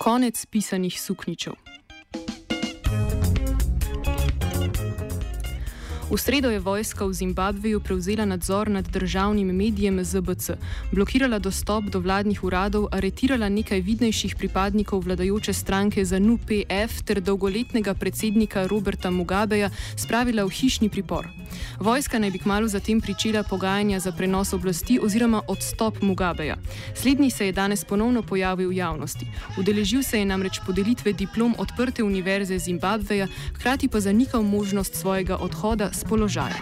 Konec pisanih sukničev. V sredo je vojska v Zimbabveju prevzela nadzor nad državnim medijem ZBC, blokirala dostop do vladnih uradov, aretirala nekaj vidnejših pripadnikov vladajoče stranke ZNU-PF ter dolgoletnega predsednika Roberta Mugabeja spravila v hišni pripor. Vojska naj bi kmalo zatem pričela pogajanja za prenos oblasti oziroma odstop Mugabeja. Slednji se je danes ponovno pojavil v javnosti. Udeležil se je namreč podelitve diplom odprte univerze Zimbabveja, hkrati pa zanikal možnost svojega odhoda z položaja.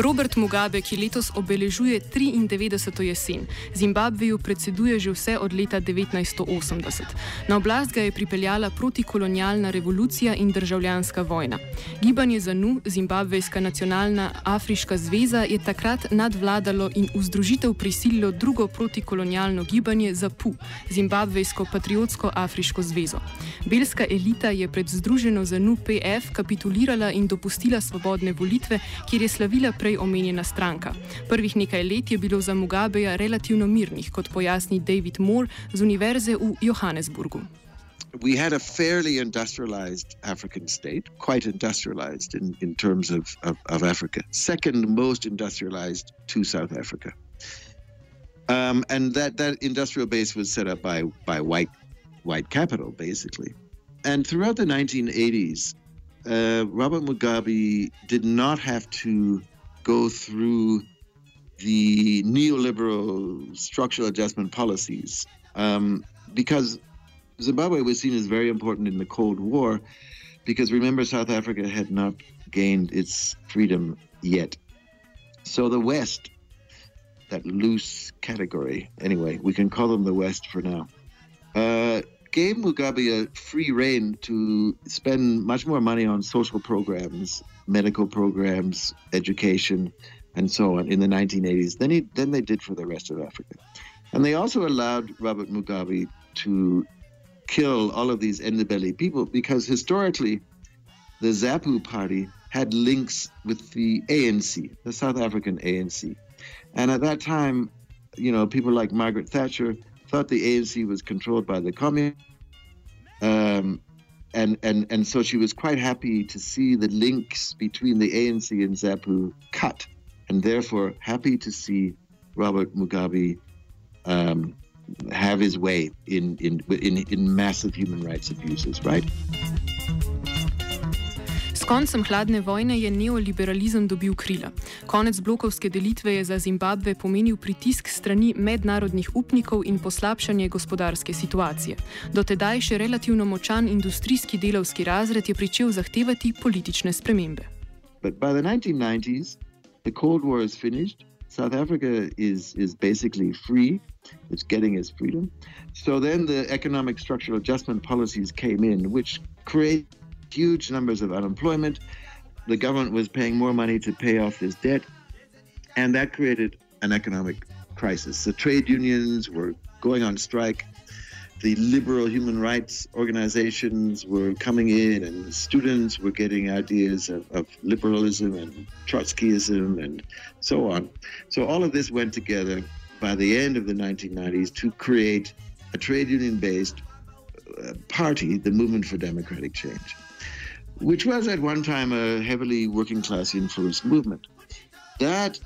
Robert Mugabe, ki letos obeležuje 93. jesen, Zimbabveju predseduje že vse od leta 1980. Na oblast ga je pripeljala protikolonialna revolucija in državljanska vojna. Gibanje ZANU, Zimbabvejska nacionalna afriška zveza, je takrat nadvladalo in v združitev prisililo drugo protikolonialno gibanje ZAPU, Zimbabvejsko patriotsko afriško zvezo. Belska elita je pred združeno ZANU PF kapitulirala in dopustila svobodne volitve, kjer je slavila prej omenjena stranka. Prvih nekaj let je bilo za Mugabeja relativno mirnih, kot pojasni David Moore z univerze v Johannesburgu. We had a fairly industrialized African state, quite industrialized in, in terms of, of, of Africa, second most industrialized to South Africa. Um, and that, that industrial base was set up by, by white, white capital, basically. And throughout the 1980s, uh, Robert Mugabe did not have to go through the neoliberal structural adjustment policies um, because Zimbabwe was seen as very important in the Cold War because remember, South Africa had not gained its freedom yet. So the West, that loose category, anyway, we can call them the West for now, uh, gave Mugabe a free rein to spend much more money on social programs, medical programs, education, and so on in the 1980s than, he, than they did for the rest of Africa. And they also allowed Robert Mugabe to kill all of these Ndebele people because historically, the ZAPU party had links with the ANC, the South African ANC. And at that time, you know, people like Margaret Thatcher thought the ANC was controlled by the communists. Um, and, and, and so she was quite happy to see the links between the ANC and ZAPU cut, and therefore happy to see Robert Mugabe um, have his way in, in, in, in massive human rights abuses, right? Koncem hladne vojne je neoliberalizem dobil krila. Konec blokovske delitve je za Zimbabve pomenil pritisk strani mednarodnih upnikov in poslabšanje gospodarske situacije. Dotedaj še relativno močan industrijski delavski razred je pričel zahtevati politične spremembe. But by the 1990s, the Cold War is finished. South Africa is, is basically free. It's getting its freedom. So then the economic structural adjustment policies came in, which create huge numbers of unemployment. The government was paying more money to pay off this debt, and that created an economic crisis. The trade unions were going on strike. The liberal human rights organizations were coming in, and students were getting ideas of, of liberalism and Trotskyism and so on. So, all of this went together by the end of the 1990s to create a trade union based uh, party, the Movement for Democratic Change which was at one time a heavily working class influenced movement. that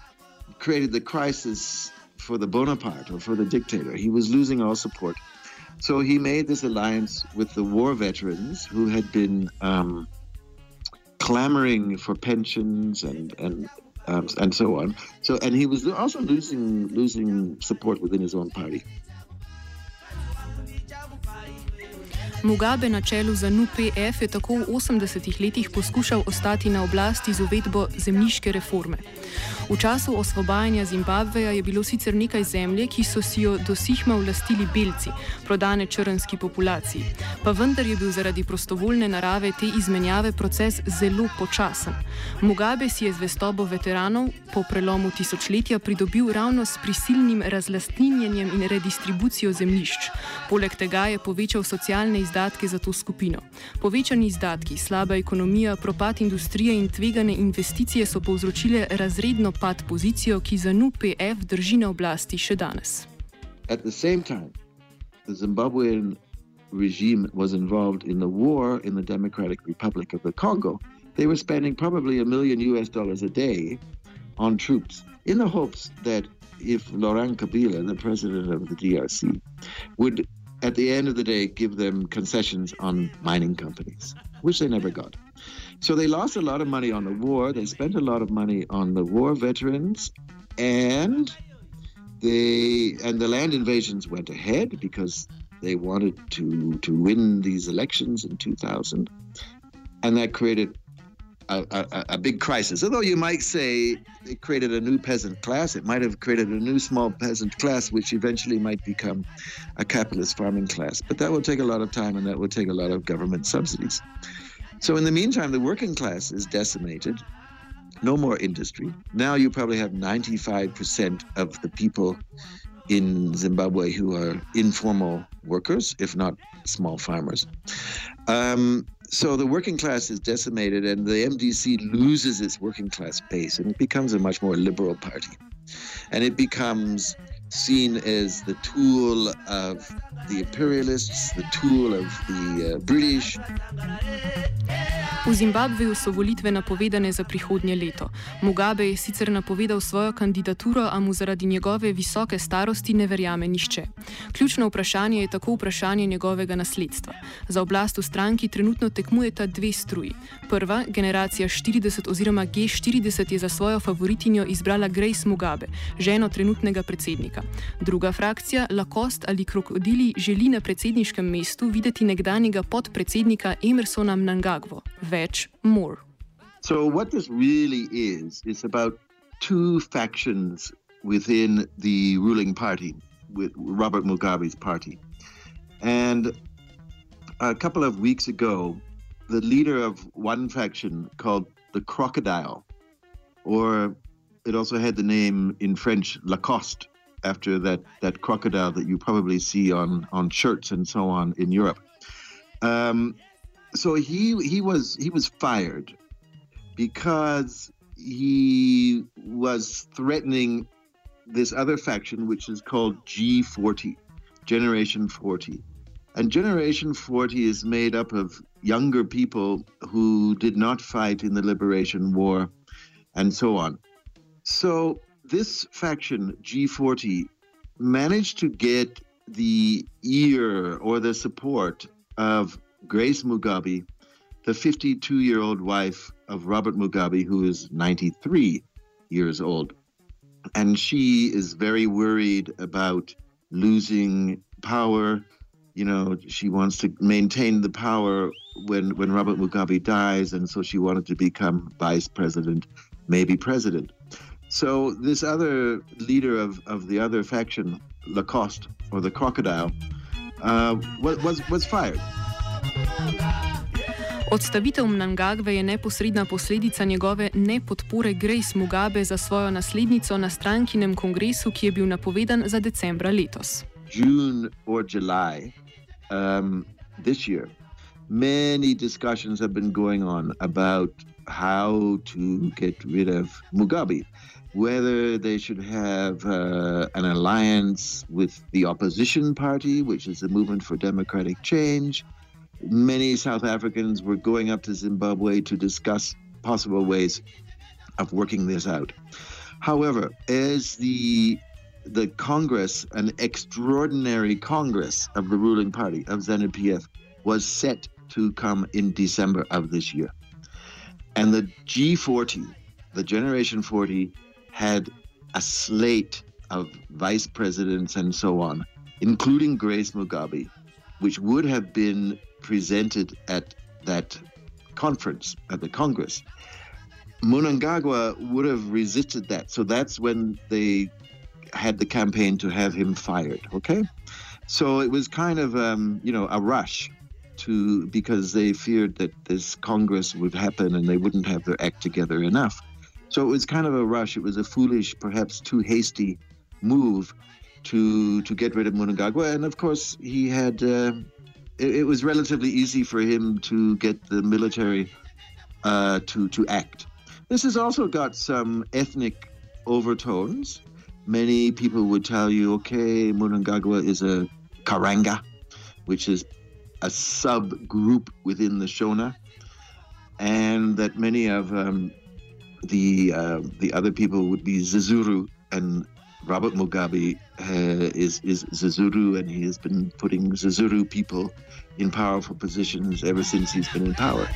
created the crisis for the Bonaparte or for the dictator. He was losing all support. So he made this alliance with the war veterans who had been um, clamoring for pensions and and um, and so on. So and he was also losing losing support within his own party. Mugabe na čelu za NUPF je tako v 80-ih letih poskušal ostati na oblasti z uvedbo zemljiške reforme. V času osvobajanja Zimbabveja je bilo sicer nekaj zemlje, ki so si jo dosihma vlastili belci, prodane črnski populaciji, pa vendar je bil zaradi prostovoljne narave te izmenjave proces zelo počasen. Mugabe si je zvestobo veteranov po prelomu tisočletja pridobil ravno s prisilnim razlastninjenjem in redistribucijo zemljišč. Poleg tega je povečal socialne izdatke za to skupino. Povečani izdatki, slaba ekonomija, propad industrije in tvegane investicije so povzročile razredno pad pozicijo, ki za NUPF drži na oblasti še danes. At the same time, the Zimbabwean regime was involved in the war in the Democratic Republic of the Congo. They were spending probably a million US dollars a day on troops in the hopes that if Laurent Kabila, the president of the DRC, would at the end of the day give them concessions on mining companies, which they never got. So they lost a lot of money on the war. They spent a lot of money on the war veterans, and they and the land invasions went ahead because they wanted to to win these elections in 2000, and that created a, a, a, big crisis. Although you might say it created a new peasant class, it might have created a new small peasant class, which eventually might become a capitalist farming class. But that will take a lot of time and that will take a lot of government subsidies. So, in the meantime, the working class is decimated. No more industry. Now you probably have 95% of the people in Zimbabwe who are informal workers, if not small farmers. Um, so the working class is decimated, and the MDC loses its working class base, and it becomes a much more liberal party. And it becomes seen as the tool of the imperialists, the tool of the uh, British. V Zimbabveju so volitve napovedane za prihodnje leto. Mugabe je sicer napovedal svojo kandidaturo, a mu zaradi njegove visoke starosti ne verjame nišče. Ključno vprašanje je tako vprašanje njegovega nasledstva. Za oblast v stranki trenutno tekmujeta dve struji. Prva, generacija 40 oziroma G40, je za svojo favoritinjo izbrala Grace Mugabe, ženo trenutnega predsednika. Druga frakcija, Lacoste ali Krokodili, želi na predsedniškem mestu videti nekdanjega podpredsednika Emersona Mnangagvo. So, what this really is, is about two factions within the ruling party, with Robert Mugabe's party. And a couple of weeks ago, the leader of one faction called the Crocodile, or it also had the name in French Lacoste, after that, that crocodile that you probably see on, on shirts and so on in Europe. Um, so he he was he was fired because he was threatening this other faction, which is called G40, Generation 40. And Generation 40 is made up of younger people who did not fight in the Liberation War and so on. So this faction, G40, managed to get the ear or the support of Grace Mugabe, the 52 year old wife of Robert Mugabe, who is 93 years old. And she is very worried about losing power. You know, she wants to maintain the power when, when Robert Mugabe dies, and so she wanted to become vice president, maybe president. So this other leader of, of the other faction, Lacoste, or the crocodile, uh, was, was, was fired. Odstavitev Mnangagve je neposredna posledica njegove nepodpore Grace Mugabe za svojo naslednico na strankinem kongresu, ki je bil napovedan za decembra letos. June or July um, this year, many discussions have been going on about how to get rid of Mugabe. Whether they should have uh, an alliance with the opposition party, which is the Movement for Democratic Change, many South Africans were going up to Zimbabwe to discuss possible ways of working this out. However, as the the Congress, an extraordinary Congress of the ruling party of ZANU PF, was set to come in December of this year. And the G40, the Generation 40, had a slate of vice presidents and so on, including Grace Mugabe, which would have been presented at that conference, at the Congress. Mnangagwa would have resisted that. So that's when they had the campaign to have him fired. Okay. So it was kind of, um, you know, a rush to because they feared that this Congress would happen and they wouldn't have their act together enough. So it was kind of a rush. It was a foolish, perhaps too hasty move to to get rid of Mnangagwa. And of course, he had. Uh, it, it, was relatively easy for him to get the military uh, to to act. This has also got some ethnic overtones. Many people would tell you, okay, Mnangagwa is a Karanga, which is a subgroup within the Shona, and that many of um, the uh, the other people would be Zezuru and Robert Mugabe uh, is is Zezuru, and he has been putting Zezuru people in powerful positions ever since he's been in power.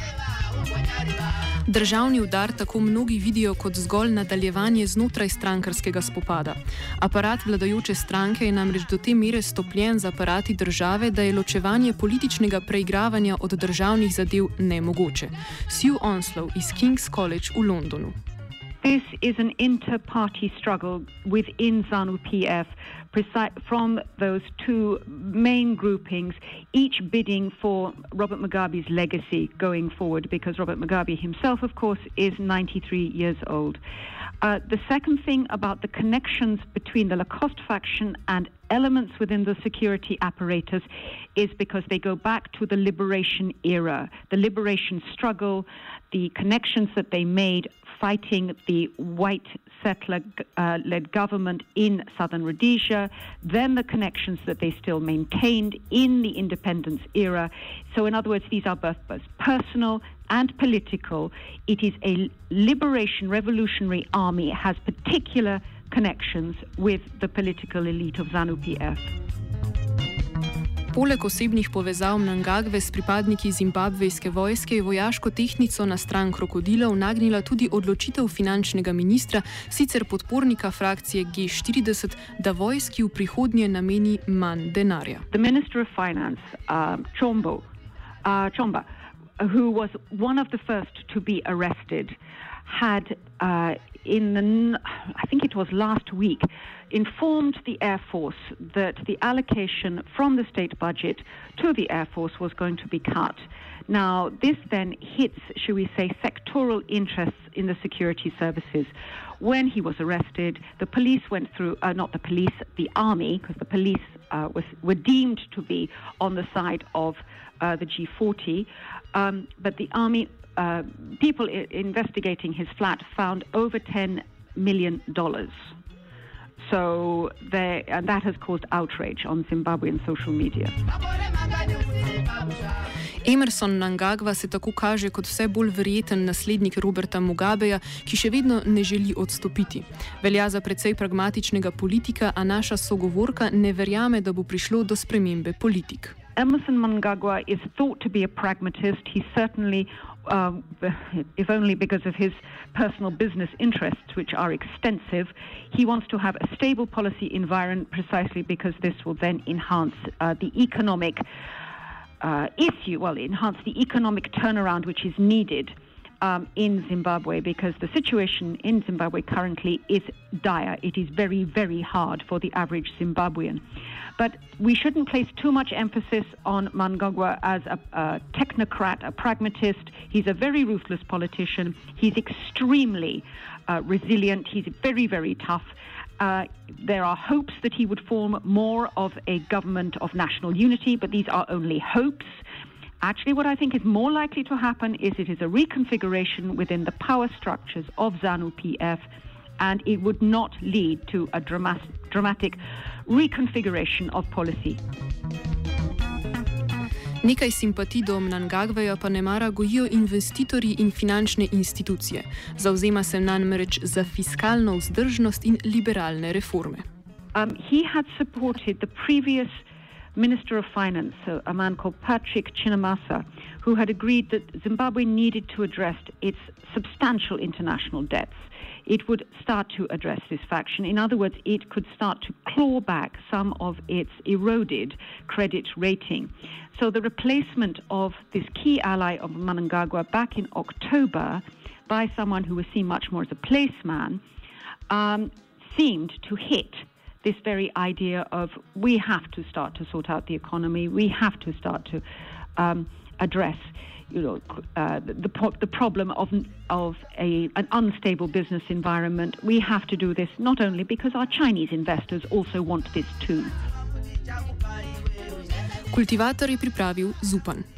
Državni udar tako mnogi vidijo kot zgolj nadaljevanje znotraj strankarskega spopada. Aparat vladajoče stranke je namreč do te mere stopljen z aparati države, da je ločevanje političnega preigravanja od državnih zadev nemogoče. Sue Onslow iz King's College v Londonu. This is an inter-party struggle within ZANU-PF from those two main groupings, each bidding for Robert Mugabe's legacy going forward, because Robert Mugabe himself, of course, is 93 years old. Uh, the second thing about the connections between the Lacoste faction and elements within the security apparatus is because they go back to the liberation era, the liberation struggle, the connections that they made fighting the white settler uh, led government in southern Rhodesia, then the connections that they still maintained in the independence era. So, in other words, these are both, both personal and political. It is a liberation revolutionary army, it has particular connections with the political elite of ZANU PF. Poleg osebnih povezav Mnangagve s pripadniki zimbabvejske vojske je vojaško tehnico na stran krokodilov nagnila tudi odločitev finančnega ministra, sicer podpornika frakcije G40, da vojski v prihodnje nameni manj denarja. Finance, uh, Chombo, uh, Chomba, who was one of the first to be arrested, had uh, in the, I think it was last week, informed the Air Force that the allocation from the state budget to the Air Force was going to be cut. Now, this then hits, should we say, sectoral interests in the security services. When he was arrested, the police went through, uh, not the police, the army, because the police uh, was, were deemed to be on the side of uh, the G40, um, but the army uh, people I- investigating his flat found over $10 million. So they, and that has caused outrage on Zimbabwean social media. Emerson Nangagva se tako kaže kot vse bolj verjeten naslednik Roberta Mugabeja, ki še vedno ne želi odstopiti. Velja za precej pragmatičnega politika, a naša sogovorka ne verjame, da bo prišlo do spremembe politik. Emerson Mnangagwa is thought to be a pragmatist. He certainly um, if only because of his personal business interests, which are extensive. He wants to have a stable policy environment precisely because this will then enhance uh, the economic uh, issue, well, enhance the economic turnaround which is needed um, in Zimbabwe because the situation in Zimbabwe currently is dire. It is very, very hard for the average Zimbabwean. But we shouldn't place too much emphasis on Mnangagwa as a, a technocrat, a pragmatist. He's a very ruthless politician. He's extremely uh, resilient. He's very, very tough. Uh, there are hopes that he would form more of a government of national unity, but these are only hopes. Actually, what I think is more likely to happen is it is a reconfiguration within the power structures of ZANU PF, and it would not lead to a dramatic, dramatic reconfiguration of policy. Nekaj simpatij do Mnangagveja pa ne mara gojijo investitorji in finančne institucije. Zauzema se namreč za fiskalno vzdržnost in liberalne reforme. Um, he had supported the previous Minister of Finance, a, man called Patrick Chinamasa, who had agreed that Zimbabwe needed to address its substantial international debts. It would start to address this faction. In other words, it could start to claw back some of its eroded credit rating. So the replacement of this key ally of Mnangagwa back in October by someone who was seen much more as a placeman um, seemed to hit this very idea of we have to start to sort out the economy, we have to start to um, address. You know, uh, the, the, problem of, of a, an unstable business environment. We have to do this not only because our Chinese investors also want this too. Kultivator je pripravil Zupan.